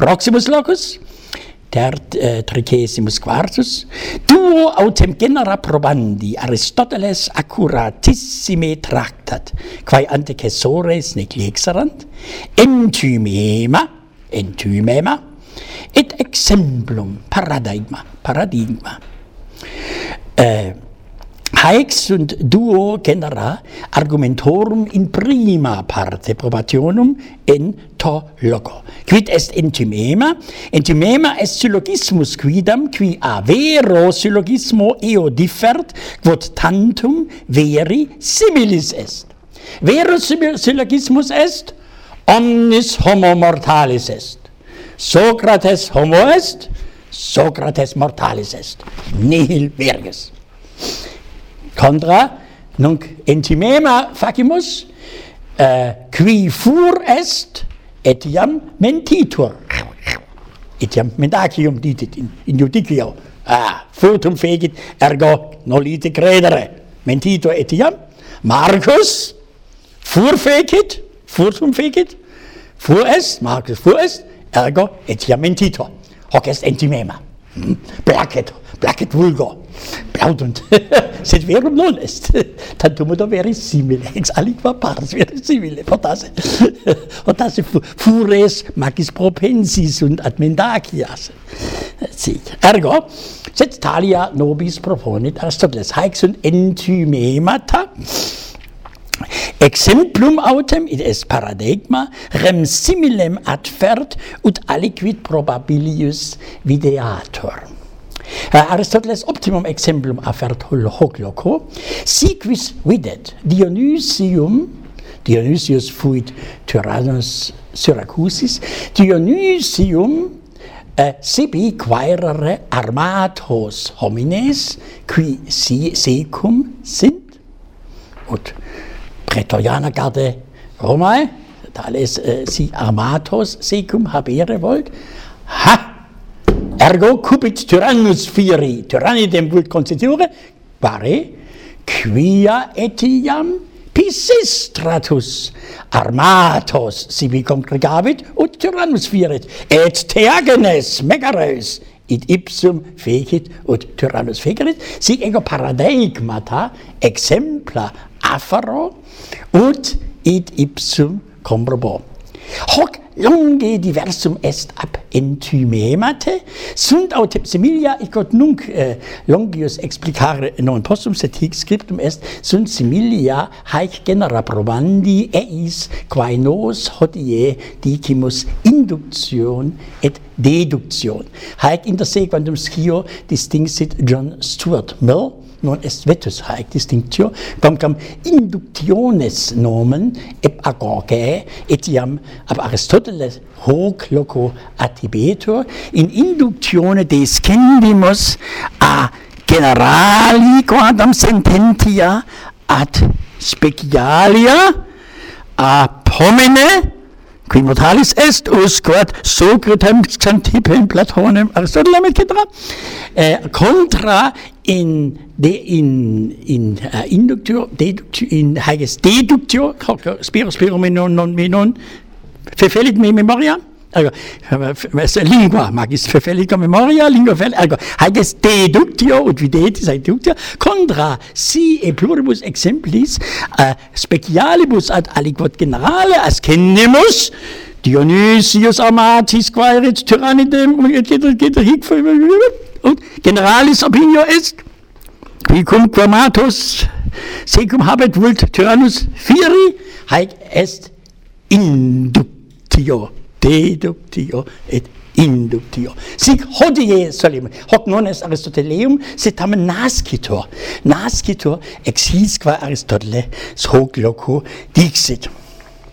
proximus locus tert eh, tricesimus quartus duo autem genera probandi Aristoteles accuratissime tractat quae ante cessores nec lexerant entymema entymema et exemplum paradigma paradigma. Eh, Haex sunt duo genera argumentorum in prima parte probationum in to loco. Quid est entimema? Entimema est syllogismus quidam qui a vero syllogismo eo differt, quod tantum veri similis est. Vero syllogismus est omnis homo mortalis est. Socrates homo est, Socrates mortalis est. Nihil verges. Contra nunc intimema facimus uh, qui fur est etiam mentitur. Etiam mendacium ditit in, in judicio. Ah, furtum fegit, ergo nolite credere. Mentitur etiam. Marcus fur fegit furtum fegit fur est, Marcus fur est, ergo etiam mentitor. Hoc est entimema. hm? Placet, placet vulgo. Plaudunt, sed verum non est, tantum ut veri simile, ex aliqua pars veri simile, potasse, potasse fures macis propensis und ad mendacias. Ergo, sed talia nobis proponit Aristoteles, haec sunt entymemata, Exemplum autem id est paradigma rem similem adfert ut aliquid probabilius videator. Eh, Aristoteles optimum exemplum affert hoc loco, si quis videt Dionysium, Dionysius fuit Tyrannus Syracusis, Dionysium eh, sibi quaerere armatos homines, qui si secum sint, ut praetoriana garde Romae, tales eh, si armatos secum habere volt, ha! ergo cupit tyrannus fieri tyrannitem vult constituere pare quia etiam Pisistratus armatos sibi congregavit ut tyrannus fieret et teagenes megares id ipsum fecit ut tyrannus fecerit sic ego paradigmata exempla afaro ut id ipsum comprobo hoc longe diversum est ab entymemate, sunt aut similia icot nunc äh, longius explicare non postum sed hic scriptum est, sunt similia haec genera probandi eis quae nos hodie dicimus induction et deduction. Haec in der sequandum scio distinguit John Stuart Mill, non est vetus haec distinctio, quamcam inductiones nomen ep agoge, etiam ab Aristoteles hoc loco ad Tibeto in inductione descendimus a generali quadam sententia ad specialia a pomene qui mortalis est usquat Socratem Xantipem Platonem Aristotelem etc. Eh, contra in de in in uh, inductio deductio in hages deductio spiro spiro menon non menon verfällt mir memoria Ecco, questa è lingua, magis che felica memoria, lingua fel, ergo, haec deductio, ut videtis haec deductio, contra si e pluribus exemplis uh, specialibus ad aliquot generale ascendimus, Dionysius amatis quaerit tyrannidem, et hic, und generalis opinio est, qui cum quamatus, secum habet vult tyrannus fieri, haec est inductio deductio et inductio. Sic hodie solim, hoc non est Aristoteleum, sed tamen nascitur. Nascitur ex hisqua Aristotele, hoc loco dixit.